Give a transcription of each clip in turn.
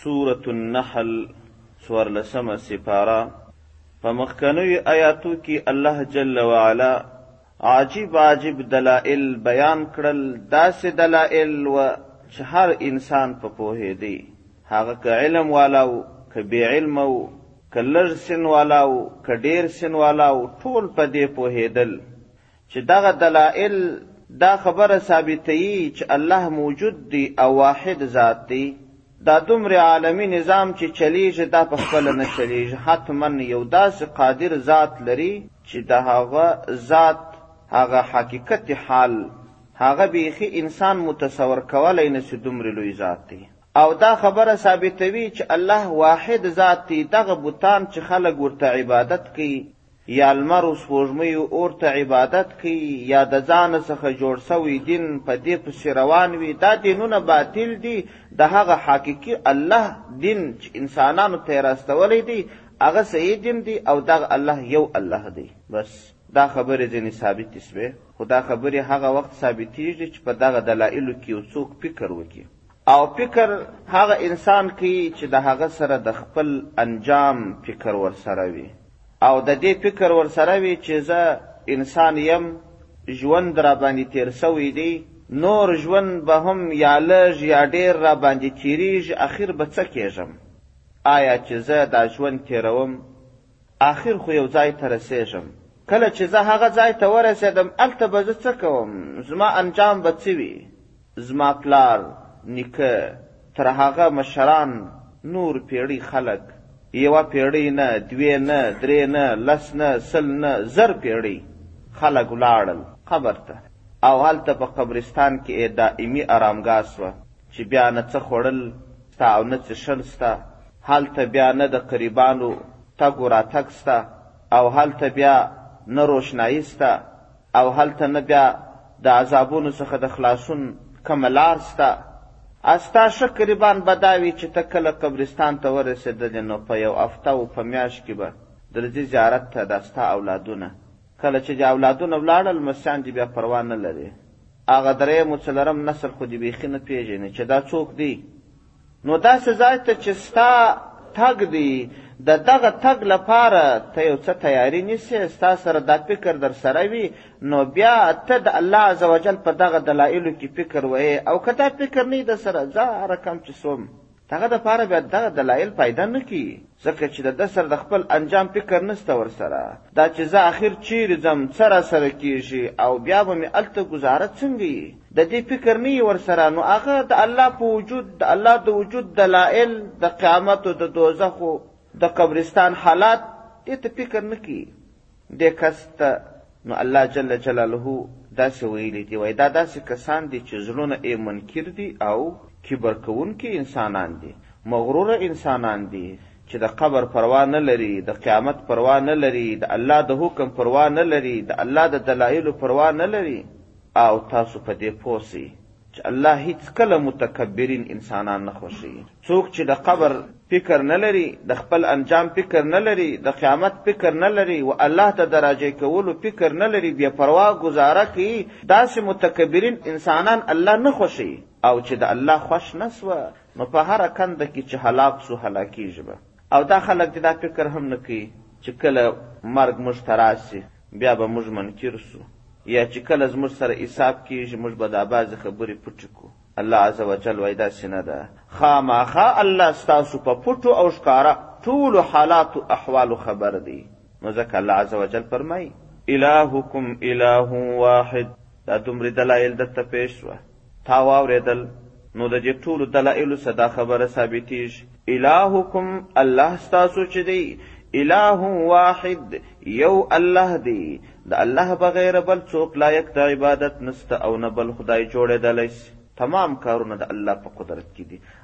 سورة النحل څوارلسمه سپاره په مخکنیو آیاتو کې الله جل وعلا عجیب عجیب دلائل بیان کړل داسې دلائل و چې هر انسان په پوهېدی هغه که علم والا و که بې علم و که لږ سن والا و که ډېر سن والا و ټول په دې پوهېدل چې دغه دلائل دا خبره ثابتوي چې الله موجود دی او واحد ذات دی دا دومره عالمی نظام چې چلیږي دا په خپل نه چلیږي حتما یو داسې قادر ذات لري چې د هغه ذات هغه حقیقت حال هغه بیخي انسان متصور کولای نه چې دومره لوی ذات دی او دا خبره ثابتوي چې الله واحد ذات دی دغه بوتان چې خلک ورته عبادت کوي یا لمر او سپوږمیو اور ته عبادت کوي یا د ځانه څخه جوړ سوی دین په دې پسې روان وي دا دینونه باطل دي د هغه حقیقي الله دین چې انسانانو ته راستولی دی هغه صحیح دین دی او دغه الله یو الله دی بس دا خبرې ځینې ثابتې سوې خو دا خبرې هغه وخت ثابتېږي چې په دغه دلایلو کې یو څوک فکر وکړي او فکر هغه انسان کوي چې د هغه سره د خپل انجام فکر ورسره وي او د دې فکر ورسره وي چې زه انسان یم ژوند را باندې تیر سوی دی نور ژوند به هم یا لږ یا ډیر را باندې تیریږي اخر به څه کیږم آیا چې زه دا ژوند تیروم آخر خو یو ځای ته رسېږم کله چې زه هغه ځای ته ورسېدم هلته به زه څه کوم زما انجام به څه وي زما پلار نیکه تر هغه مشران نور پیړۍ خلک یوه پیړۍ نه دوې نه درې نه لس نه سل نه زر پیړۍ خلک ولاړل قبر ته او هلته په قبرستان کې یې دائمي ارامګاه سوه چې بیا نه څه خوړل سته او نه څښل سته، هلته بیا نه د قریبانو تګ و راتګ سته او هلته بیا نه روشنایي سته او هلته نه بیا د عذابونو څخه د خلاصون کومه لار سته، استا ښه قریبان به دا وي چې ته کله قبرستان ته ورسېدلې نو په یو هفته و په میاشت کې به درځي زیارت ته دا ستا اولادونه، کله چې دې اولادونه ولاړل لمسیان دې بیا پروا نه لرې. هغه دریم او څلورم نسل خو دې بیخي نه پېژني چې دا څوک دی نو داسې ځای ته چې ستا تګ دی د دغه تګ لپاره ته یو څه تیاری نیسې ستا سره دا فکر در سره وي نو بیا ته د الله عز وجل په دغه دلایلو کې فکر وایې او که دا فکر نه در سره ځه هره کم چې څوم د هغه دپاره بیا دغه دلایل فایده نه کوي ځکه چې د ده سره د خپل انجام فکر نشته ورسره دا چې زه اخر چیرې ځم څه راسره کیږي او بیا به مې هلته ګزاره څنګه وي د دې فکر نه وي ورسره نو هغه د الله په وجود د الله د وجود دلایل د قیامت او د دوزخو د قبرستان حالات دې ته فکر نه کوي دې کس ته نو الله جل جلاله داسې ویلي دي وایي دا داسې کسان دي چې زړونه یې منکر دي او کبر کوونکي انسانان دي مغروره انسانان دي چې د قبر پروا نه لري د قیامت پروا نه لري د الله د حکم پروا نه لري د الله د دلایلو پروا نه لري او تاسو په دې پوه چې الله هیڅکله متکبرین انسانان نه خوښوي څوک چې د قبر فکر نه لري د خپل انجام فکر نه لري د قیامت فکر نه لري و الله ته د راجع کولو فکر نه لري بیا پروا گزاره کوي داسې متکبرین انسانان الله نه خوښوي او چې د الله خوښ نه سوه نو په هره کنده کې چې هلاک سو هلاکیږي به او دا خلک دې دا فکر هم نه کوي چې کله مرګ موږ ته راسي بیا به موږ منکر سو یا چې کله زموږ سره حساب کیږي موږ به دا بعضې خبرې پټې کړو الله عز وجل وایي داسې نه ده خامخا الله ستاسو په پټو او ښکاره ټولو حالاتو احوالو خبر دی نو ځکه الله عز وجل فرمایي الهکم اله واحد دا دومره دلایل درته پیش شوه تا واورېدل نو د دې ټولو دلایلو څخه دا خبره ثابتیږي الهکم الله ستاسو چې دی اله واحد یو الله دی د الله بغیر بل څوک لایق د عبادت نسته او نه بل خدای جوړېدلی سي تمام کارونه د الله په قدرت کې دي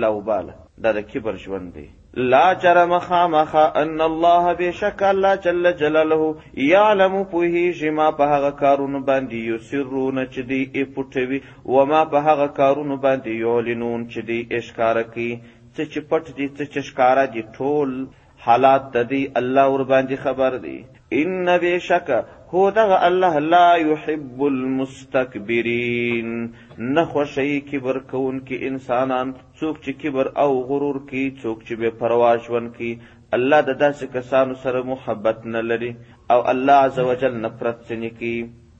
لا وباله دا د کبر ژوند دی لا جرم خامخا ان الله بشک الله جل جلاله يعلم پوهیږي ما په هغه کارونو باندې یسرون چې دی ای پټوي و ما په هغه کارونو باندې یعلنون چې دی اشکار کوي څه چې پټ دي څه چې ښکارا دي ټول حالات ددی الله ور باندې خبر دی ان بشک هو دغه الله لا يحب المستكبرين نه خوشي کبر کون کی انسانان څوک چې کبر او غرور کی څوک چې بے پروا ژوند کی الله د داسې کسانو سره محبت نه لري او الله عزوجل نفرت څني کی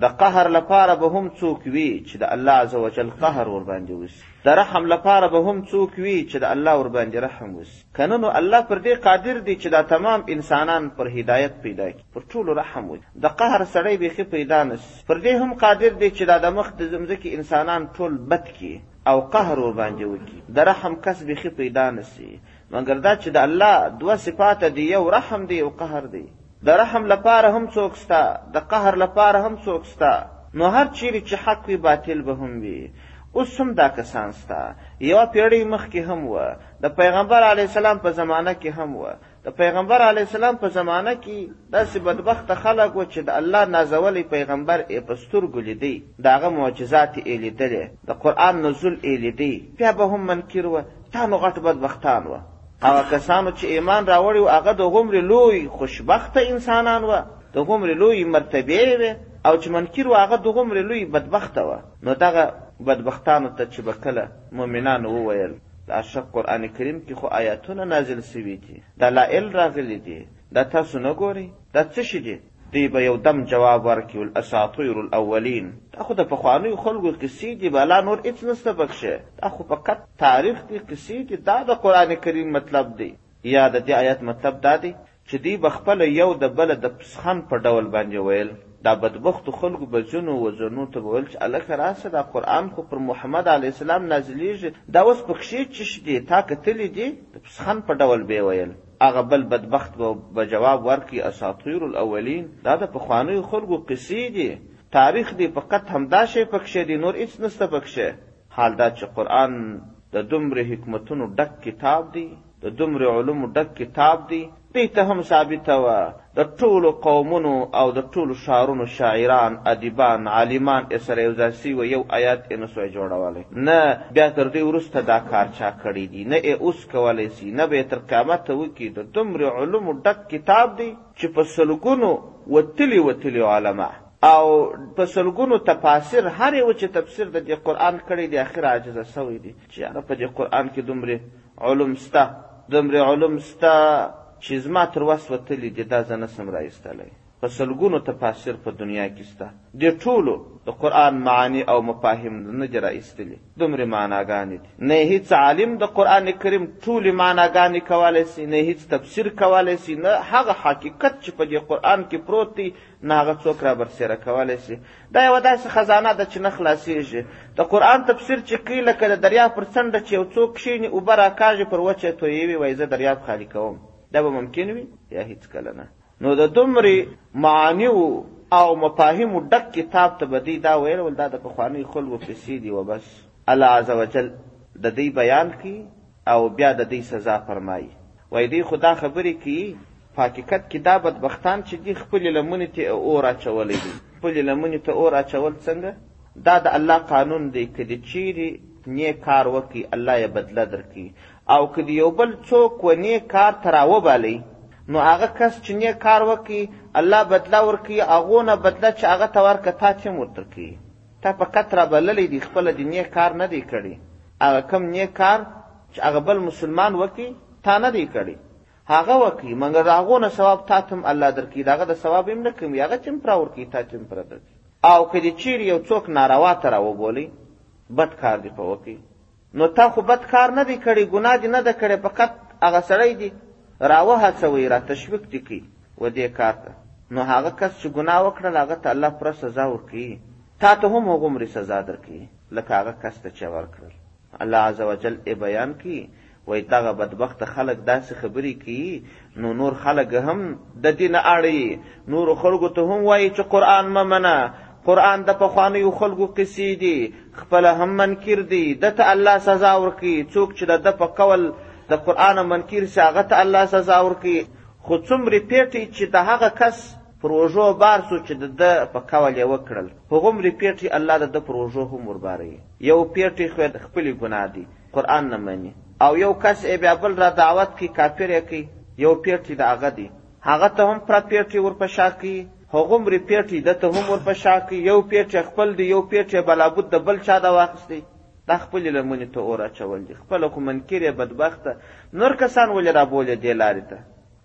د قهر لپاره به هم څوک وي چې د الله عز وجل قهر ورباندې وسي د رحم لپاره به هم څوک وي چې د الله ورباندې رحم وسي که نه نو الله پر دې قادر دی چې دا تمام انسانان پر هدایت پیدا کړي پر ټولو رحم وکړي د قهر سړی بیخي پیدا نه پر دې هم قادر دی چې دا د مخ د ځمځکې انسانان ټول بد کړي او قهر ورباندې وکړي د رحم کس بیخي پیدا نه سي مګر دا چې د الله دوه صفات دي یو رحم دی او قهر دی د رحم لپاره هم څوک سته، د قهر لپاره هم څوک سته، نو هر چیرې چې حق وي باطل به هم وي، اوس هم دا کسان سته، یوه پیړۍ مخکې هم وه، د پیغمبر علیه السلام په زمانه کې هم وه، د پیغمبر علیه السلام په زمانه کې داسې بدبخته خلک وه چې د الله نازولی پیغمبر یې په سترګو لیدی، د هغه معجزات یې لیدلی، د قرآن نزول یې لیدی، بیا به هم منکر وه، دا نو غټ بدبختان وه، هغه کسانو چې ایمان راوړی و هغه د غومرې لوی خوشبخته انسانان وه د غومرې لوی مرتبې وې او چې منکر و هغه د غومرې لوی بدبخته وه نو دغه بدبختانو ته چې به کله مؤمنانو وویل دا ښه قرآن کریم کې خو آیاتونه نازل سوي دي دلایل راغلي دي دا تاسو نه ګورئ دا څه شي دي دوی به یو دم جواب ورکړي الاساطیر الاولین دا خو د پخوانیو خلکو قصې دي بالا نور هیڅ نشته پکښې دا خو فقط تاریخ دي قصې دي دا د قرآن کریم مطلب دی یا د دې آیت مطلب دا دی چې دوی به خپله یو د بله د پسخن په ډول باندې ویل دا بدبختو خلکو به ځینو وزنو ته به ویل چې هلکه راسه دا قرآن خو پر محمد علیه السلام نازلیږي دا اوس پکښې چی شي دي تا کتلي دي د پسخن په ډول به یې ویل هغه بل بدبخت به به جواب ورکړي اساطیر الاولین دا د پخوانیو خلکو قصې دي تاریخ دی فقط همدا شی پکښې دی نور هیڅ نسته پکښې حال دا چې قرآن د دومره حکمتونو ډک کتاب دی د دومره علومو ډک کتاب دی دی ته هم ثابته وه د ټولو قومونو او د ټولو ښارونو شاعران، ادیبان، عالمان ئې سره یوځای سوي وه، یو ایت ئې نه سوای جوړولای، نه بیا تر دوی وروسته دا کار چا کړی دي، نه ئې اوس کولای سي، نه به ئې تر قیامته وکړي، د دومره علومو ډک کتاب دی، چي په سلګونو وتلي وتلي علماء او په سلګونو تفاسیر، هر یوه چي تفسیر د دې قرآن کړی دی، اخر عاجز سوی دی، چي یاره په دې قرآن کي دومره علوم سته دومره علوم سته چی زما تر وس وتلی دی دا زه نسم راایستلی په سلګونو تفاسیر په دنیا کی سته دی ټولو د قران معانی او مفاهیم نه دی راایستلی دومره معناګانی دی نه هیڅ عالم د قران کریم ټولی معناګانی کولای سی نه هیڅ تفسیر کولای سی نه هغه حقیقت چی په دی قران کی پروت دی نه هغه څوک را برسیره کولای سی دا یوه داسې خزانه ده چې نه خلاصېږي د قرآن تفسیر چې کوي لکه د دریاب پر څنډه چې یو څوک کښېني اوبه راکاږي پر وچه تویوي وایي زه دریاب خالي کوم دا به ممکن وي یا هیڅکله نه نو د دومرې معانیو او مفاهیمو ډک کتاب ته به دوی دا ویل ول دا د پخوانیو خلکو قصې دي و بس الله عز وجل د دوی بیان کوي او بیا د دوی سزا فرمايي. وايي دوی خو دا خبرې کوي، په حقیقت کې دا بدبختان چې دي خپلې لمنې ته ئې اور اچولی دی. خپلې لمنې ته اور اچول څنګه؟ دا د الله قانون دی، که دې چیرې نیک کار وکړي، الله یې بدله درکوي او که دې یو بل څوک و نیک کار ته راوبالی، نو هغه کس چې نیک کار وکړي، الله بدله ورکوي، هغونه بدله چې هغه ته ورکړه، تاته هم ورته کوي. تا فقط را بللی دی خپله دی نیک کار نه دی کړی هغه کم نیک کار چې هغه بل مسلمان وکړي تا نه دی کړی هغه وکړي مګر د هغو نه ثواب تا ته هم الله درکړي د هغه د ثواب هم نه کموي هغه چې هم پوره ورکوي تا ته هم پوره درکړي او که دې چیرې یو څوک ناروا ته راوبولي بد کار دې په وکړي نو تا خو بد کار نه دی کړی ګناه دې نه ده کړې فقط هغه سړی دی راوهڅوئ را تشویق دې کوي و دې کار ته نو هغه کس چې ګناه وکړل هغه ته الله پوره سزا ورکوي تا ته هم هغومرې سزا درکوي لکه هغه کس ته چې ورکړل الله عز وجل یې بیان کوي وایي دغه بدبخته خلک داسې خبرې کوي نو نور خلک هم د دین اړي نور خلکو ته هم وایي چې قران ممنه قران د پخوانیو خلکو قصې دي خپل هم منکر دي د ته الله سزا ورکي څوک چې د په قول د قران منکر سي هغه ته الله سزا ورکي خو څومره پیټي چې د هغه کس پروژو بار سو چې د په قول یې وکړل هغومره پیټي الله د پروژو هم ورباري یو پیټي خو خپل ګناه دي قرآن نه مني او یو کس یې بیا بل را دعوت کوي کافر یې کوي یو پیټی د هغه دی هغه ته هم پرا پیټی ور په شا کوي هغومرې پیټی ده ته هم ور په شا کوي یو پیټی خپل دی یو پیټی بلابود د بل چا د واخیستی دا خپلې لمنې ته اور اچول دي خپله خو منکر یې بدبخته نور کسان ولې رابولې دې لارې ته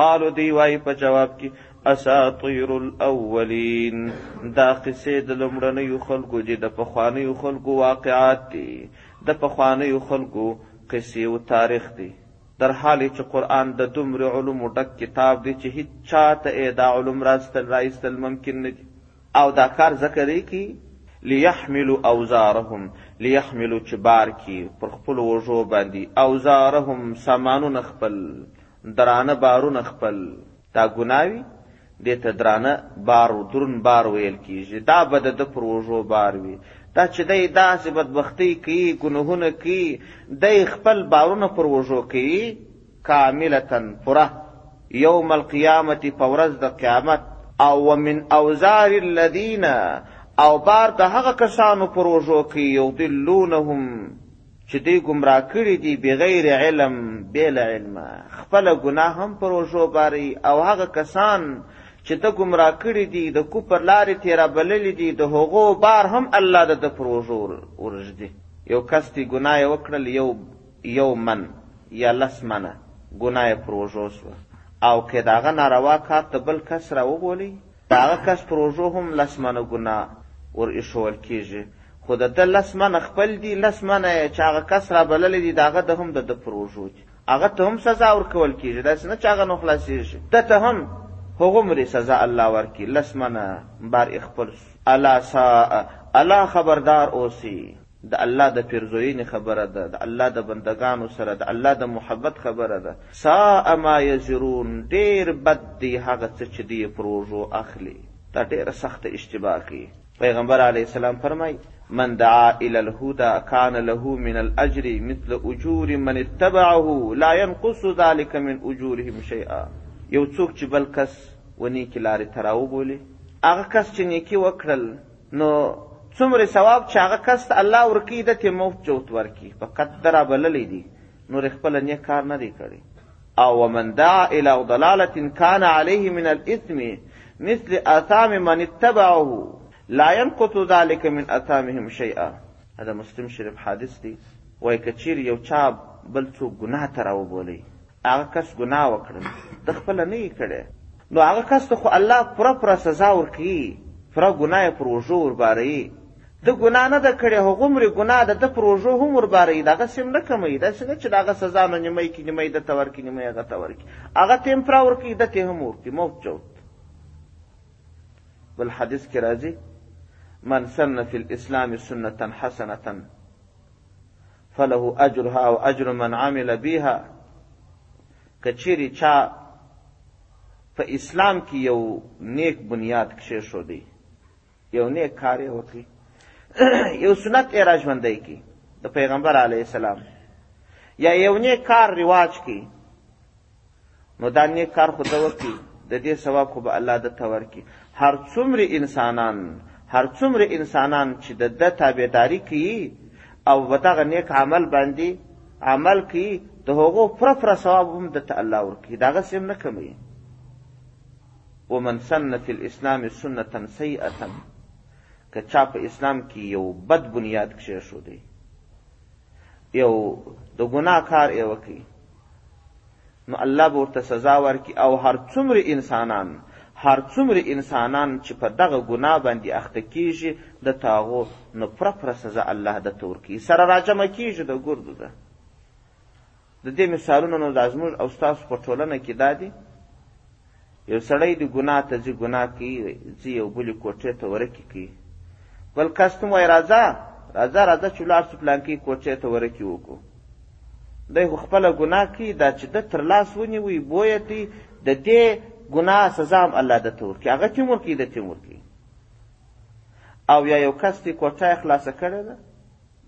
قالو دی وای په جواب کې اساطیر الاولین دا قصې د لومړنیو خلکو دي د پخوانیو خلکو واقعات دي د پخوانیو خلکو قصې او تاریخ دی در حال چې قرآن د دومره علومو ډک کتاب دی چې هیڅ چا ته یې دا علوم راستل رایستل ممکن نه دي او دا کار ځکه دی کې لیحملو اوزارهم لیحملو چې بار کی پر خپل وژو باندې اوزارهم سامانونه خپل درانه بارونه خپل دا ګناوي دې ته درانه بار درون بار ویل کیږي دا به د ده پر اوږو بار وي دا چې دی داسې بدبختۍ کوي ګناهونه کوي دی خپل بارونه پر اوږو کوي کاملتا پوره یوم القیامت په ورځ د قیامت او ومن اوزار الذین او بار د هغه کسانو پر اوږو کوي یضلونهم چې دوی ګمراه کړي دي بغیر علم بې له علمه خپله ګناه هم پر اوږو باري او هغه کسان چې ده ګمراه کړي دي د کفر لارې ترې رابللي دي د هغو بار هم الله د ده پر اوږو ورږدي یو کس دی ګناه یې وکړل یو یو من یا لس منه ګناه یې پر اوږو سوه او که د هغه ناروا کار ته بل کس راوبولي د هغه کس پر اوږو هم لس منه ګناه ور ایښول کېږي، خو د ده لس منه خپل دي، لس منه یې چې هغه کس را بللی دی، د هغه د هم د ده پر اوږو دي. هغه ته هم سزا ورکول کېږي، داسې نه چې هغه نو خلاصېږي، ده ته هم هغومرې سزا الله ورکړي، لس منه بار یې خپل شو. الا ساء، الا خبردار اوسئ! د الله د پېرزوینې خبره ده، د الله د بندګانو سره د الله د محبت خبره ده. ساء ما یزرون، ډېر بد دي هغه څه چې دوی یې پر اوږو اخلي. دا ډېره سخته اشتباه کوي. پیغمبر علیه السلام فرمایي، من دعا الی الهدی کان له من الاجر مثل اجور من اتبعه لا ینقص ذلک من اجورهم شیئا، یو څوک چې بل کس و نېکې لارې ته راوبولي، هغه کس چې نېکي وکړل، نو څومره ثواب چې هغه کس ته الله ورکوي ده ته موت جوت ورکړي فقط ده رابللی دی نور خپله نیک کار نه دی کړی او ومن دعا الى ضلاله كان عليه من الاثم مثل اثام من اتبعه لا ينقص ذلك من اثامهم شيئا هذا مسلم شریف حادث دی وای کچیر یو چا بل څوک ګناه ته راوبولی هغه کس ګناه وکړل ته خپله نه یی کړی نو هغه کس ته خو الله پوره پوره سزا ورکوي پوره ګناه یې پر اوږو ورباروي ده ګناه نه ده کړې هغومرې ګناه د ده پر اوږو هم ورباروي د هغه سیم نه کموي داسې نه چې د هغه سزا نو نیمۍ کې نیمۍ ده ته ورکړي نیمۍ هغه ته ورکړي هغه ته هم پوره ورکوي ده ته هم ورکړي موت جوت بل حدیث کې راځي من سن فی الاسلام سنة حسنة فله اجرها او اجر من عمل بها کچيري چا په اسلام کې یو نیک بنیاد کښېښودی یو نیک کار یې وکړي یو سنت یې را ژوندی کړي د پیغمبر علیه السلام یا یو نیک کار رواج کړي نو دا نیک کار خو ته وکړي د دې ثواب خو به الله د ته ورکړي هر څومره انسانان هر څومره انسانان چې د ده تابعداري کوي او په دغه نیک عمل باندې عمل کوي د هغو پوره پوره ثواب هم د ته الله ورکوي د هغسې هم نه کموي ومن سن فی الاسلام سنتا سیئه که چا په اسلام کې یو بد بنیاد کښېښودی یو د ګناه کار یې وکړي نو الله به ورته سزا ورکړي او هر څومره انسانان هر څومره انسانان چې په دغه ګناه باندې اخته کیږي د تاغو نو پوره پوره سزا الله د ته ورکوي سره راجمع کیږي د ګردو ده د دې مثالونه نو دا زموږ او ستاسو په ټولنه کې دا دي یو سړی دی ګناه ته ځي ګناه کوي ځي یو بلې کوټې ته ورکې کوي بل کس ته وایي راځه راځه راځه چې لاړ شو پلانکې کوټې ته ورکې وکړو دی خو خپله ګناه کوي دا چې ده تر لاس ونیوی بویه دی د دې ګناه سزا هم الله ده ته ورکړي هغه تیم ورکړي ده تیم ورکړي او یا یو کس دی کوټه یې خلاصه کړې ده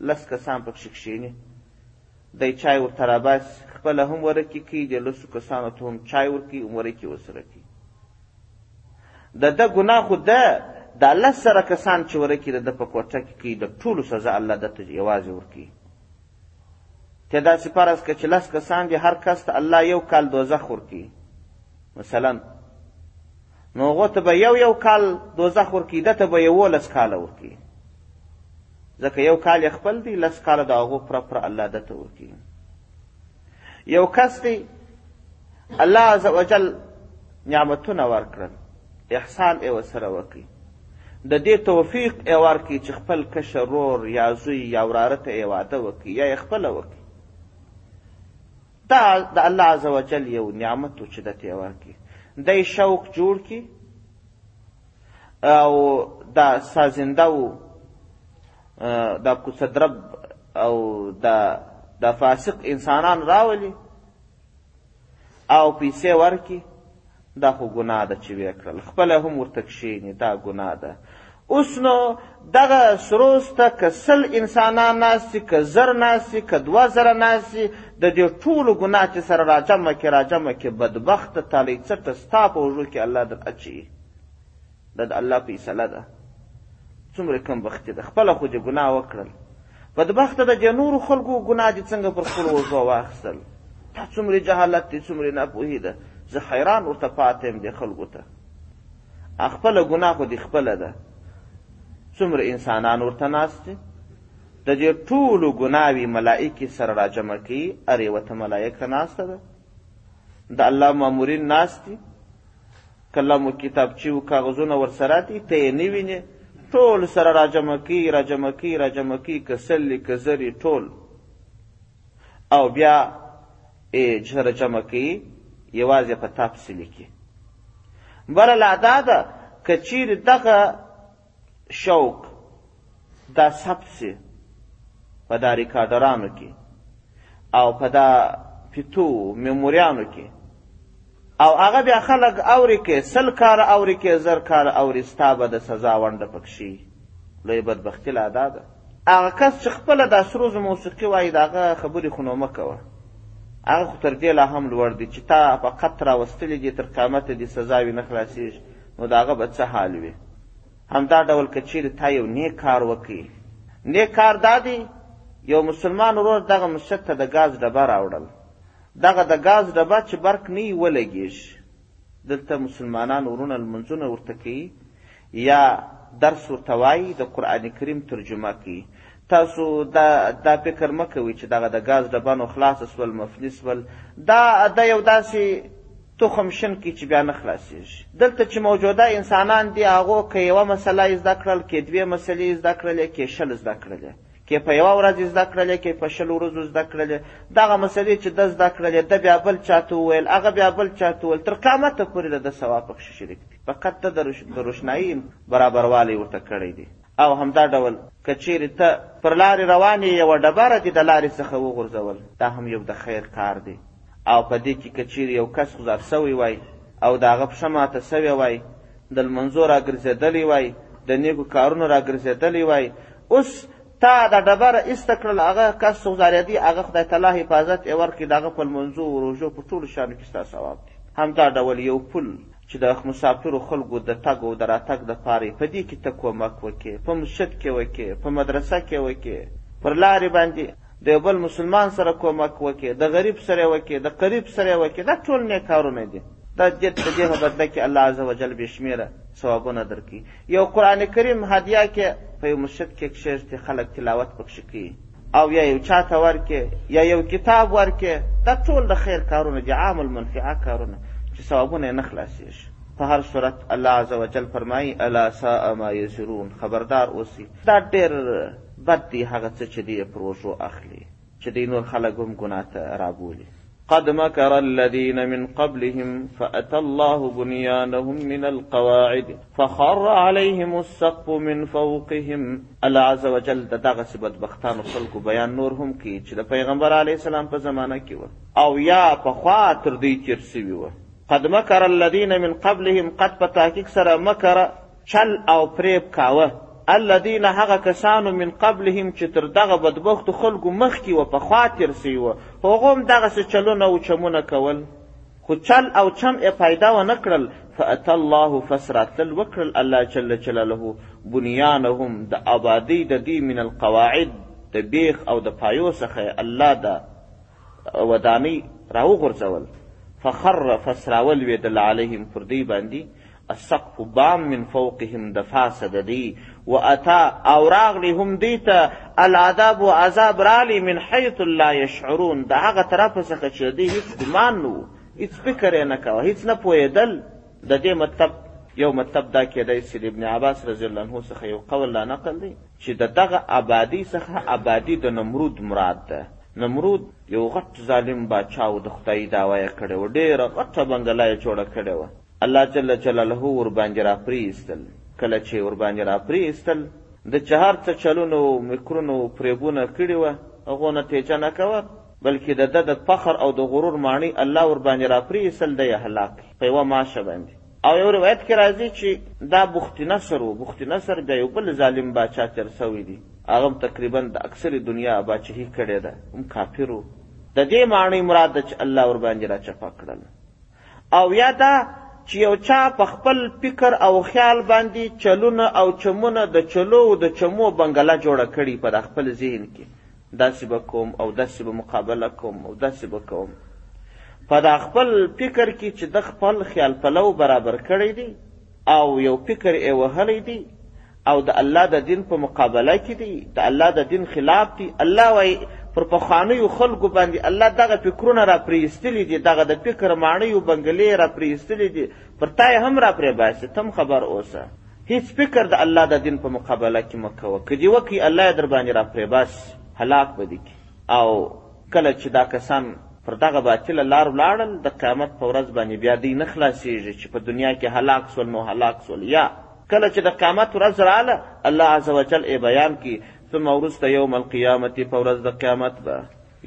لس کسان پکښې کښېني دی چای ورته راباسی خپله هم ورکی کوي دی لوسو کسانو ته هم چای ورکوي هم ورکی ورسره کوي د ده ګناه خو ده دا لس زره کسان چې ورکی د ده په کوټه کې کوي د ټولو سزا الله ده ته یوازې ورکوي ته داسې فرض که چې لس کسان دي هر کس ته الله یو کال دوزخ ورکوي مثلا نو هغو ته به یو یو کال دوزخ ورکوي ده ته به یولس کاله ورکوي ځکه یو کال یې خپل دی لس کاله د هغو پوره پوره الله ده ته ورکوي یو کس دی الله عز وجل نعمتونه ورکړل احسان یې ورسره وکړي د دې توفیق یې ورکړي چې خپل کشر رور یا زوی یا وراره ته یې واده وکړي یا یې خپله وکړي دا د الله عز وجل یو نعمت و چې ده ته یې ورکړي دی شوق جوړ کړي او دا سازنده وو دا کوڅدرب او دا دا فاسق انسانان راولي او پیسې ورکي دا خو ګناه ده چې ویې کړل خپله هم ورته کښېني دا ګناه ده اوس نو دغه سروز ته که سل انسانان ناست دي که زر ناست دي که دوه زره ناست دي د دې ټولو ګناه چې سره راجمع کې راجمع کې بدبخته تالی څټه ستا په اوږو کې الله در اچوي دا د الله فیصله ده څومره کم بختی ده خپله خو دې ګناه وکړل بدبخته ده د نورو خلکو ګناه دې څنګه پر خپلو وزو واخیستل دا څومره جهالت دی څومره ناپوهي ده زه حیران ورته پاتې یم دې خلکو ته خپله ګناه خو دې خپله ده څومره انسانان ورته ناست دي د دې ټولو ګناوي ملائکې سره راجمع کوي ارې وته ملائکه ناسته ده د الله مامورین ناست دي قلم و کتابچی و کاغذونه ورسره دی ته یې نه وینې ټول سره راجمع کی راجمع کی راجمع کی که سلی که زری ټول او بیا یې سره جمع کی یوازې په تا پسې لیکي بره لا دا ده که چیرې دغه شوق دا ثبت سي په دا ریکارډرانو کې او په دا پیتو میموریانو کې او هغه بیا خلک اوري کې سل کار اوري کې زر کار اوري ستا به د سزا ونډه پکښي لوی بدبختي لا دا ده هغه کس چې خپله دا سروز موسیقي وایي د هغه خبرې خو نو مه کوه هغه خو تر دې لا هم لوړ دي چې تا فقط راوستلي دي تر قیامته دې سزاوي نه خلاصېږي نو د هغه به څه حال وي همدا ډول که چیرې تا یو نیک کار وکړي نیک کار دا دی یو مسلمان ورور دغه مسجد ته د ګاز ډبه راوړل دغه د ګاز ډبه چې برق نه یې ولګېږي دلته مسلمانان ورونه لمونځونه ورته کوي یا درس ورته وایي د قرآن کریم ترجمه کوي تاسو دا دا فکر مه کوئ چې دغه د ګاز ډبانو خلاص سول مفلس سول دا د یو داسې تخم شن کړي چې بیا نه خلاصیږي دلته چې موجوده انسانان دي هغو که یوه مسله یې زده کړل که دوې مسلې یې زده کړلې که شل زده کړلې که په یوه ورځ یې زده کړلې که په شل ورځو زده کړلې دغه مسلې چې ده زده کړلې ده بیا بل چا ته وویل هغه بیا بل چا ته وویل تر قیامته پورې د ده ثواب پکښې شریک دي فقط ته د روشنایي برابروالی ورته کړی دی او همدا ډول که چیرې ته پر لارې روان یې یوه ډبره دې د لارې څخه وغورځول دا هم یو د خیر کار دی او په دې کې که چیرې یو کس غذاب سوی وای او د هغه پښه ماته سوې وای د لمنځو راګرځېدلی وای د نیکو کارونو راګرځېدلی وای اوس تا دا ډبره ایسته کړل هغه کس سوځارېدی هغه خدای تعالی حفاظت یې ورکړي د هغه په لمونځو روژو په ټولو شیانو کې ستا ثواب دی همدا ډول یو پل چې د مسافرو خلکو د تګ او د راتګ دپاره یې په دې کې ته کومک وکړې، په مسجد کې وکړې، په مدرسه کې وکړې، پر لارې باندې د یو بل مسلمان سره کومک وکړې، د غریب سره وکړې، د قریب سره وکړې، دا ټول نیک کارونه دي. دا دې په دې بدله کې الله عزوجل بې شمېره ثوابونه درکوي. یو قرآن کریم هدیه کې په یو مشک کې کښېږدي خلک تلاوت پکښې کوي او یا یو چا ته ورکې یا یو کتاب ورکې دا ټول د خیر کارونه دي عام المنفعه کارونه چې ثوابونه یې نه خلاصېږي په هر صورت الله عز وجل فرمایي الا ساء ما یزرون خبردار اوسي دا ډېر بد دی هغه څه چې دی یې پر وږو اخلي چې دوی نور خلک هم ګناه ته رابولي قد مكر الذين من قبلهم فأتى الله بنيانهم من القواعد فخر عليهم السقف من فوقهم الله عز وجل د دغه سبت بختانو خلکو بیان نور هم کی چې د پیغمبر علی السلام په زمانہ کې و او یا په خوا تر دوی چیر سوی و قد مكر الذين من قبلهم قد په تحقیق سره مکر چل او فریب کاوه، الذین هغه کسانو من قبلهم چې تر دغه بدبختو خلکو مخکې و پخوا تېر سوي وه هغو هم دغسې چلونه او چمونه کول خو چل او چم یې فایده ونه کړل فأتى الله پس راتلل وکړل الله جل جلاله بنیانهم د آبادۍ د دوی من القواعد د بیخ او د پایو څخه الله د ودانۍ راوغورځول فخر پس راولوېدل علیهم پر دوی باندې السقف بام من فوقهم د فاسه د دی و اتا او راغلی هم دی ته العذاب و عذاب رالی من حیث لا یشعرون د هغه طرف څخه چې دی هیڅ ګمان نو هیڅ فکر نه کاوه هیڅ نه پوهېدل د دې مطلب یو مطلب دا کېدای چې د ابن عباس رضی الله عنه څخه یو قول لا نقل دی چې د دغه آبادی څخه آبادی د نمرود مراد ده نمرود یو غټ ظالم باچا و د خدای دعوا یې کړې و ډېره غټه بنګله یې جوړه کړې وه الله جل جلاله ورباندې راپرې ایستل، کله چې ورباندې راپرې ایستل د چې هر څه چلونو او مکرونو او فریبونه کړي وه هغو نه تېجه نه کوه بلکې د ده د فخر او د غرور ماڼۍ الله ورباندې راپرې ایستل دی یې هلاک کړي په یوه ماشه باندې او یو روایت کې راځي چې دا بخت نصر و بخت نصر بیا یو بل ظالم باچا تېر سوی دی هغه هم تقریبا د اکثرې دنیا باچهي کړې ده هم کافر و د دې ماڼۍ مراد ده چې الله ورباندې راچپه کړله او یا دا چې یو چا په خپل فکر او خیال باندې چلونه او چمونه د چلو او د چمو بنګله جوړه کړي په خپل ذهن کې داسې به کوم او داسې به مقابله کوم او داسې به کوم په دا خپل فکر کې چې د خپل خیال پلو برابر کړی دی او یو فکر یې وهلی دی او د الله د دین په مقابله کې دی د الله د دین خلاف دی الله وایي پر پخوانیو خلکو باندې الله دغه فکرونه را پرېستلي دي دغه د فکر ماڼیو بنګلې را پرېستلي دي پر تا یې هم را پرې باسي تم خبر اوسه هیڅ فکر د الله د دین په مقابله کې مه کوه که دې وکړي الله یې در باندې را پرې باسي هلاک به دي او کله چې دا کسان پر دغه باطله لار ولاړل د قیامت په ورځ باندې بیا دوی نه خلاصېږي چې په دنیا کې هلاک سول نو هلاک سول یا کله چې د قیامت ورځ رااله الله عز وجل یې بیان کی ثم ورسته یوم القیامت په ورځ د قیامت به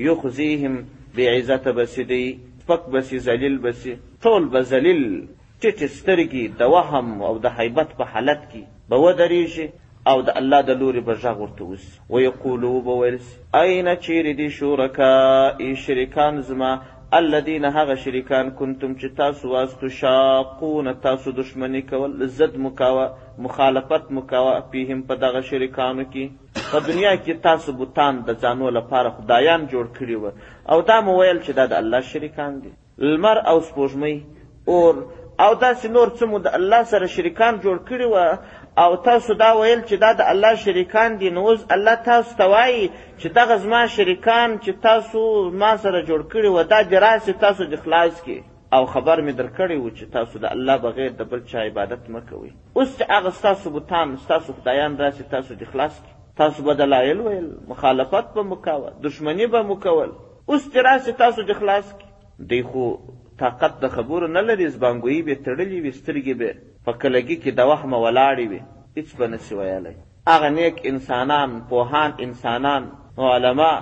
یخزیهم بی عزت بسی دی سپک بسی ذلیل بسی ټول به ذلیل ټیټ سترګي د وهم او د حیبت په حالت کې به ودرېږي او د الله د لوري به غږ ورته وسي ویقولو وبه ویل سي، اين چیري دي شورکائي شریکان زما، الذین هغه شریکان کنتم چې تاسو واست تشاقون تاسو دښمني کول، ضد مو کاوه، مخالفت مو کاوه، فیهم په دغه شریکانو کي، په دنیا کي تاسو بتان دځانو لپاره خدایان جوړ کړي وه او دا مو ویل چې دا د الله شریکان دي. لمر او سپوږمۍ، اور او داسې نور څه مو د الله سره شریکان جوړ کړي وه او تاسو دا ویل چې دا د الله شریکان دي، نو اوس الله تاسو ته وایي چې دغه زما شریکان چې تاسو ما سره جوړ کړي وه دا دې راسي تاسو دې خلاص کړي. او خبر مې درکړی و چې تاسو د الله بغیر د بل چا عبادت مه کوئ اوس چې هغه ستاسو بوتان ستاسو خدایان راسي تاسو دې خلاص کړي تاسو به دلایل ویل مخالفت به مو کاوه دښمني به مو کول اوس دې راسې تاسو دې خلاص کړي. دی خو طاقت د خبرو نه لري، زبانګويي به تړلي وي، سترګې به په کلګي کې دوهمه ولاړې وي، هیڅ به نه شي ویلی. هغه نیک انسانان، پوهان انسانان، علما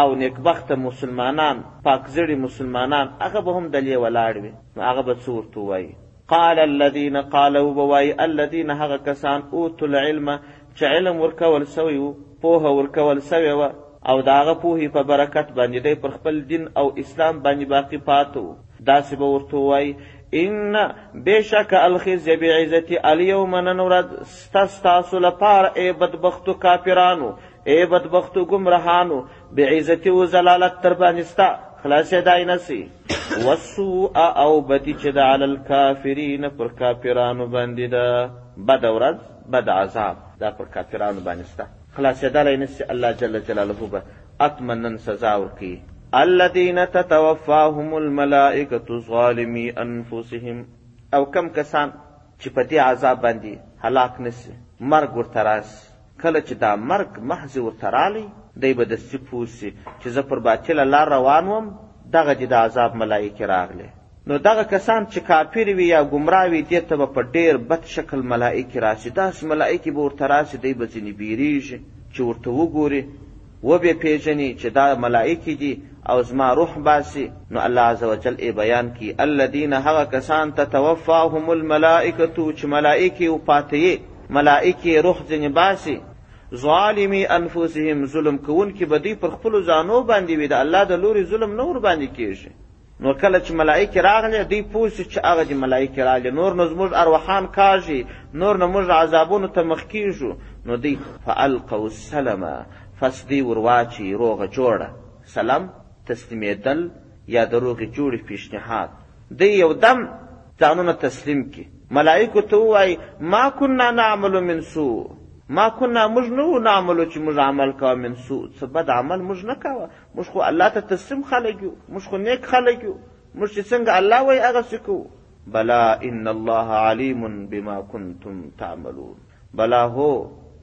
او نیکبخته مسلمانان، پاکزړي مسلمانان، هغه به هم دلې ولاړ وي، نو هغه به څه ورته ووايي؟ قال الذين قال وبه وايي الذين هغه کسان اوتو العلم چې علم ورکول سوی وو پوهه ورکول سوې وه او د هغه پوهي په برکت باندې دی پر خپل دین او اسلام باندې باقي پاته وو داسې به ورته ووایي ان بشک الخزي بعزتي اليوم نن ورځ ستا ستاسو لپاره ای بدبختو کافرانو ای بدبختو ګمرهانو بعزتي و زلالت تر باندې ستا خلاصېدای نه سي والسوء او بدی چې د علی الکافرین پر کافرانو باندې ده بد ورځ بد عذاب دا پر کافرانو باندې سته خلاصېدلی نسي الله جل جلاله به اتمنن سزا ورکوي الذين تتوفاهم الملائکه ظالمي انفسهم او کم کسان چې په دې عذاب باندې هلاک نسي مرګ ورته راسي کله چې دا مرګ محض ورته رالی دی به دستي پوه سي چې زه پر باطله لار روان وم دغه دي د عذاب ملایکې راغلې نو دغه کسان چې کافر وي یا ګمراه وي دې ته به په ډېر بد شکل ملایکې راسي داسې ملایکې به ورته راسي دی به ځینې بیریږي چې ورته وګوري وبې پېژني چې دا ملائکې دي او زما روح باسي، نو الله عزوجل ئې بیان کړي، الذین هغه کسان تتوفاهم الملائکة چې ملائکې وفاتوي، ملائکې روح ځنې باسي، ظالمي انفسهم ظلم کوونکي به دوی پر خپلو ځانو باندې وي، د الله د لوري ظلم نه ورباندې کېږي. نو کله چې ملایکې راغلې دوی پوه شو چې هغه دې ملایکې راغلې نور نو زموږ ارواحان کاږي نور نو موږ عذابونو ته مخ کیږو نو دوی فالقوا السلم پس دوی ورواچي روغه جوړه سلام تسلیمېدل یا د روغې جوړې پیشنهاد دوی یو دم ځانونه تسلیم کړي ملایکو ته ووایي ما کنا نعمل من سوء ما کنا موږ نه نعملو چې موږ عمل کوه من سوء څه بد عمل موږ نه کوه موږ خو الله ته تسلیم خلک یو موږ خو نیک خلک یو موږ چې څنګه الله وایي هغسې کوو بلا ان الله علیم بما کنتم تعملون بلا هو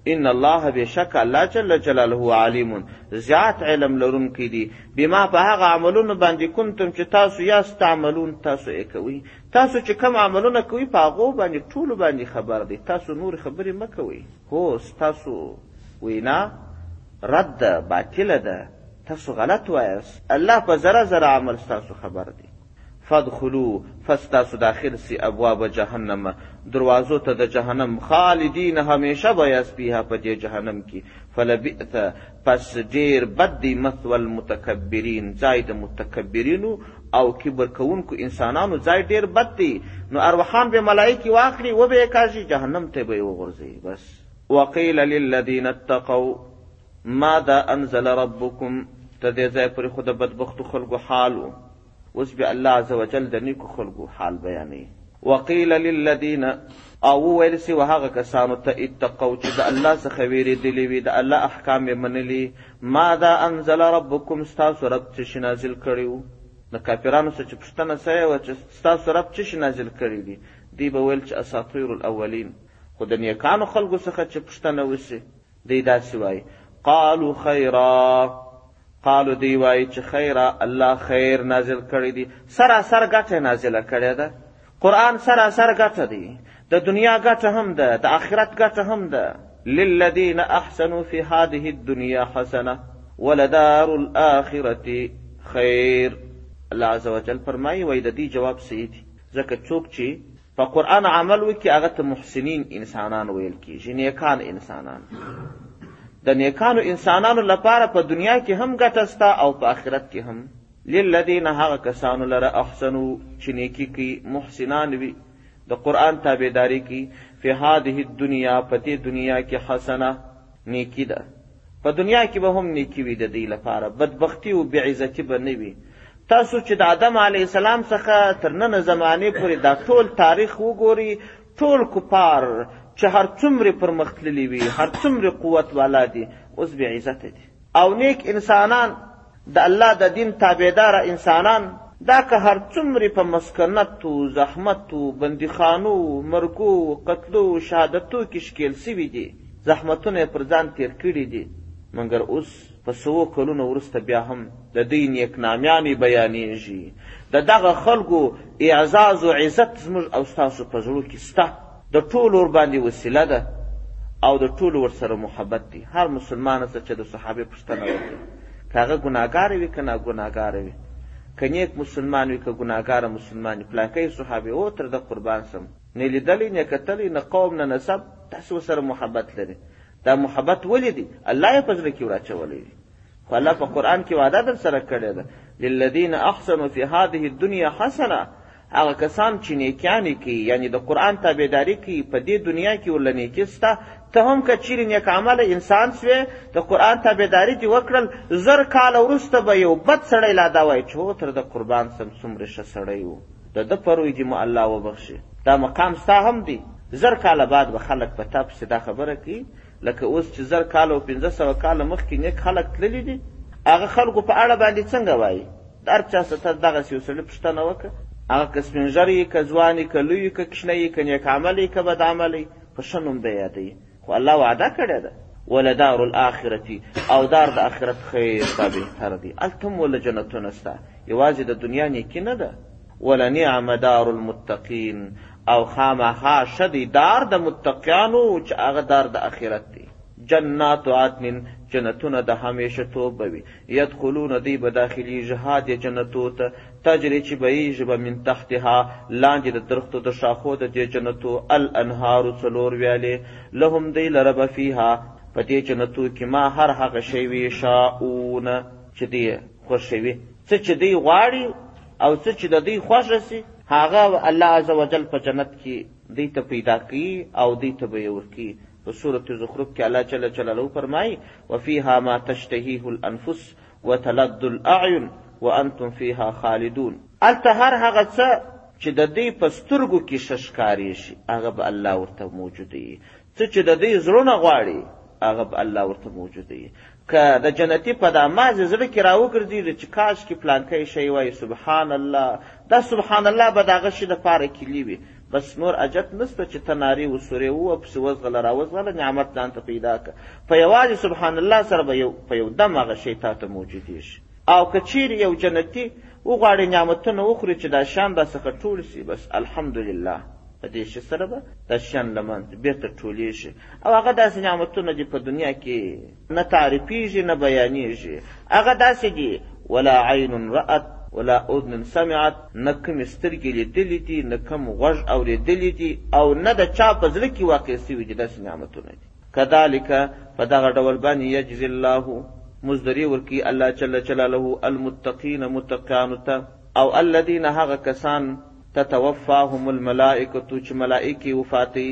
ان الله بشک الله جل جلاله علیم زیات علم لرونکی دی بما په هغه عملونو باندې کنتم چې تاسو یا استعملون تاسو یې کوي تاسو چې کوم عملونه کوي په هغو باندې ټولو باندې خبر دی تاسو نور خبرې مه کوئ هو ستاسو وینا رد ده باطله ده تاسو غلط وایاست الله په زره زره عمل ستاسو خبر دی فادخلو فستاسو داخل سی ابواب جهنم دروازو ته د جهنم خالدین همیشه به یاست فیها په دې جهنم کې فلبئس پس ډېر بد دی مثوی المتکبرین، ځای د متکبرینو او کبر کوونکو انسانانو ځای ډېر بد دی، نو ارواحان به ملائکې واخلي وبه یې کاږي، جهنم ته به یې وغورځوي، بس. وقیل للذین اتقوا ماذا انزل ربکم، تر دې ځایه پورې خو د بدبختو خلکو حال و. اوس به الله عز وجل د نیکو خلکو حال بیانوي وقیل للذین او ویل سی وهغه کسانو ته اتقو چې د الله څخه ویریدلی وي د الله احکام یې منلي ماذا انزل ربکم ستاسو رب څه شي نازل کړي وو د کافرانو څخه چې پوښتنه سوې وه چې ستاسو رب څه شي نازل کړي دي دوی به ویل چې اساطیر الاولین خو د نیکانو خلکو څخه چې پوښتنه وسي دی داسې وایي، قالو خیرا، قالو دی وایي چې خیرا الله خیر نازل کړی دی، سراسر ګټه نازله کړې ده. قرآن سراسر ګټه دی، د دنیا ګټه هم ده، د آخرت ګټه هم ده. للذین احسنوا فی هذه الدنیا حسنه ولدار الاخرة خیر الله عزوجل فرمایي وایي د دې جواب صحیح دی ځکه څوک چې په قرآن عمل وکړي هغه ته محسنین انسانان ویل کېږي نیکان انسانان د نیکانو انسانانو لپاره په دنیا کې هم ګټه سته او په آخرت کې هم للذین هغه کسانو لره احسنو چې نیکي کوي محسنان وي د قرآن تابعداري کوي فی هذه الدنیا په دې دنیا کې حسنه نیکي ده په دنیا کې به هم نیکي وي د دوی لپاره بدبختي او بېعزتي به نه وي تاسو چې د آدم علیه السلام څخه تر ننه زمانې پورې دا ټول تاریخ وګوري ټول کفار چې هر څومره پرمختللي وي هر څومره قوت والا دي اوس بې عزته دي او نیک انسانان د الله د دین تابعداره انسانان دا که هر څومرې په مسکنتو، زحمتو، بندیخانو، مرګو، قتلو، شهادتو کې ښکېل شوي دي، زحمتونه یې پر ځان تېر کړي دي، مګر اوس په سوو کلونو وروسته بیا هم د دوی نیکنامیانې بیانېږي. د دغه خلکو اعزاز و عزت زموږ او ستاسو په زړو کې شته. د ټولو ورباندې وسیله ده او د ټولو ورسره محبت دی هر مسلمان څه چې د صحابه پوښتنه وکړي که هغه ګناهګار وي که ناګناهګار وي که نیک مسلمان وي که ګناهګار مسلمان وي پلانکی صحابه او تر د قربان سم نه لیدلی نه کتلی نه قوم نه نسب تاسو ورسره محبت لري دا محبت ولې دی الله یې په زړه کې وراچولی دی خو الله په قرآن کې وعده در سره کړې ده للذین احسنوا فی هذه الدنیا حسنه هغه کسان چې نیکیانې کوي یعنی د قرآن تابعداري کوي په دې دنیا کې ورله نیکي سته ته هم که چیرې نیک عمله انسان سوې د قرآن تابعداري دې وکړل زر کاله وروسته به یو بد سړی لا دا وایي چې هو تر د قربان سم څومره ښه سړی و د ده په روی دې مو الله وبخښي دا مقام ستا هم دی زر کاله بعد به خلک په تا پسې دا خبره کوي لکه اوس چې زر کاله او پنځه سوه کاله مخکې نیک خلک تللي دي هغه خلکو په اړه باندې څنګه وایي د هر چا څخه ته دغسې یو سړي پوښتنه وکړه هغه که سپین ږیری یې که ځوان یې که لوی یې که کوچنی یې که نیک عمل یې که بد عمل یې په ښه نوم به یادوي خو الله وعده کړې ده ولدار الاخرتی او دار د اخرت خیر دا بهتر دی هلته هم وله جنتونه سته یوازې د دنیا نیکي نه ده ولنعم دار المتقین او خامخا ښه دی دار د متقیانو چې هغه دار د اخرت دی جنات عدن جنتونه د همیشه توب به وي يدخلون دوی به داخليږي هادې جنتو ته تجري چې بهيږي به من تحتها لاندې د درختو د شاخو د دې جنتو الانهار څلور ويالې لهم دوی لره به فيها په دې جنتو کې ما هر هغه شی وي شاؤون چې دوی خوښوي څه چې دوی غواړي او څه چې د دوی خوښه سي هغه الله عز وجل په جنت کې دوی ته پیدا کوي او دوی ته به یې ورکوي. په سورة زخرف کې الله جل جلاله فرمایي، وفیها ما تشتهیه الانفس وتلد الاعین وانتم فیها خالدون. هلته هر هغه څه چې د دوی په سترګو کې ښه ښکارېږي هغه به الله ورته موجودوي، څه چې د دوی زړونه غواړي هغه به الله ورته موجود وي که د جنتي په دا مازې زړه کې راوګرځېږي چې کاش کې پلانکی شی وایي سبحان الله دا سبحان الله به د هغه شي دپاره کلي وي بس نور اجت نسته چې ته نارې وسورې ووه پسې وځغله راوځغله نعمت ځان ته پیدا که په یوازې سبحان الله سره به یو په یو دم هغه شی تا ته موجودېږي او که چیری یو جنتی وغواړی نعمتونه وخوری چی دا شیان راڅخه ټول سی بس الحمدلله په دې شي سره به دا شیان له منځه بیرته ټولیږي او هغه داسې نعمتونه دي په دنیا کې نه تعریفیږي نه بیانیږي هغه داسې دي ولا عین رأت ولا اذن سمعت نه کومې سترګې لیدلې دي نه کوم غوږ اورېدلې دي او نه د چا په زړه کې واقع سوي دي داسې نعمتونه دي کذالک په دغه ډول باندې یجزی الله مزدری ورکی الله جل جلاله المتقین متقیانو ته او الذین هغه کسان تتوفاهم الملائکه چې ملائکه وفاتی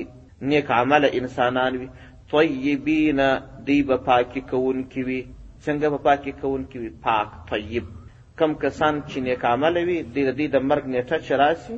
نیک عمل انسانان وي طیبین دی به پاکی کوونکي وي څنګه به پاکی کوونکي وي پاک طیب کم کسان چې نیک عمل وي د دې د مرګ نیټه چې راسي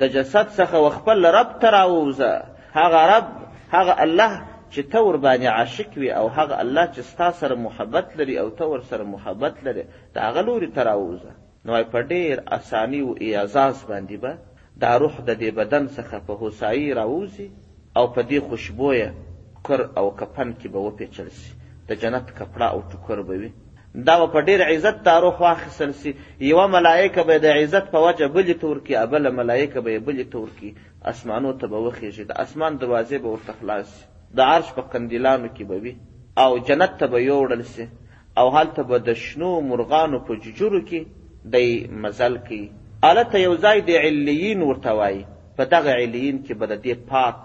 د جسد څخه و خپل رب ته راووځه هغه رب هغه الله چې ته ورباندې عاشق وي او هغه الله چې ستا سره محبت لري او ته ورسره محبت لرې د هغه لوري ته راووځه نو وایي په ډېر اساني و اعزاز باندې به دا روح د دې بدن څخه په هوسایي راووځي او په دې خوشبویه کر او کپن کې به وپېچل سي د جنت کپړه او ټوکر به وي دا به په ډېر عزت دا روح واخیستل سي یوه ملایکه به د عزت په وجه بلي ته ورکړي او بله ملایکه به یې بلي ته ورکړي اسمانو ته به وخېږي د اسمان دروازې به ورته خلاص سي د عرش په قندیلانو کې به وي او جنت ته به یوړل سي او هلته به د شنو مرغانو په ججورو کې دی مزل کوي هلته یو ځای د علیین ورته وایي په دغه علیین کې به د دې پاک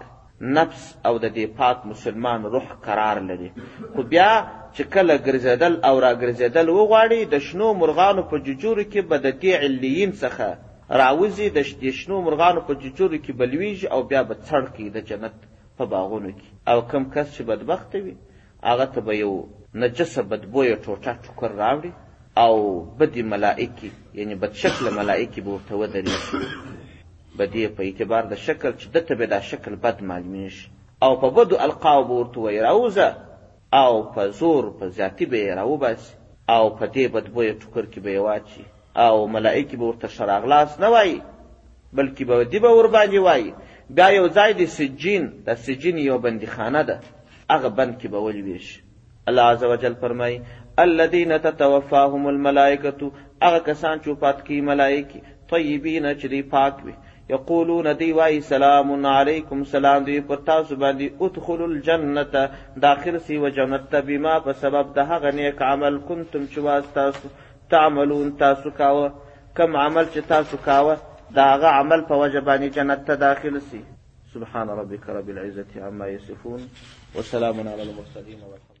نفس او د دې پاک مسلمان روح قرار لري خو بیا چې کله ګرځېدل او راګرځېدل وغواړي د شنو مرغانو په ججورو کې به د دې علیین څخه راوځي د شنو مرغانو په ججورو کې بلویږي او بیا به څړ کوي د جنت په باغونو کې او کم کس چې بدبخت وي هغه ته به یو نجسه بدبویه ټوټه ټوکر راوړي او بدي ملائکي یعنی بدشکله ملائکي به ورته ودرېږي، بدي یې په اعتبار د شکل چې ده ته به دا شکل بد معلومېږي او په بدو القاو به ورته وایي راوځه او په زور په زیاتي به یې راوباسي او په دې بدبویه ټوکر کې به یې واچي. او ملائکې به ورته ښه راغلاست نه وایي بلکې به دي به ورباندې وایي بیا یو ځای د سجین د سجین یو بندیخانه ده هغه بند کې به ولوېږي الله عز وجل فرمایي الذین تتوفاهم الملائکة هغه کسان چې وفات کوي ملائکې طیبین چې دی پاک وي یقولون دی وای سلام علیکم سلام دی پر تاسو باندې ادخل الجنه داخل سی و جنت بما په سبب د هغه نیک عمل کنتم چې واسطه تعملون تاسو کاوه کوم عمل چې تاسو کاوه د هغه عمل په وجه باندې جنت ته داخل سي سبحان ربك رب العزة عما يصفون وسلام على المرسلين والحمد